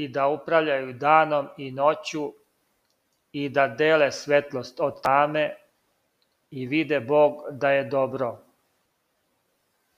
и да управљају даном и ноћу и да деле светлост од таме и виде Бог да је добро.